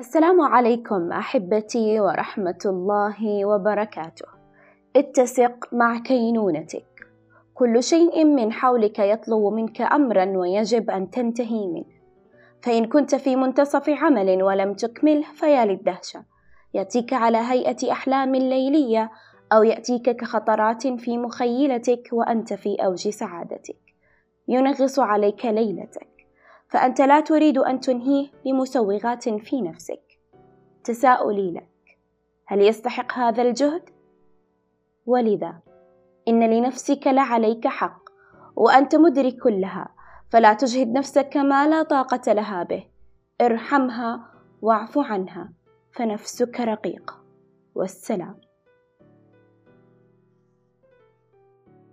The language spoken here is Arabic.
السلام عليكم أحبتي ورحمة الله وبركاته. اتسق مع كينونتك. كل شيء من حولك يطلب منك أمرا ويجب أن تنتهي منه. فإن كنت في منتصف عمل ولم تكمله فيا للدهشة. يأتيك على هيئة أحلام ليلية أو يأتيك كخطرات في مخيلتك وأنت في أوج سعادتك. ينغص عليك ليلتك. فأنت لا تريد أن تنهيه لمسوغات في نفسك. تساؤلي لك هل يستحق هذا الجهد؟ ولذا؟ إن لنفسك لعليك حق وأنت مدرك لها فلا تجهد نفسك ما لا طاقة لها به. ارحمها واعف عنها فنفسك رقيقة. والسلام.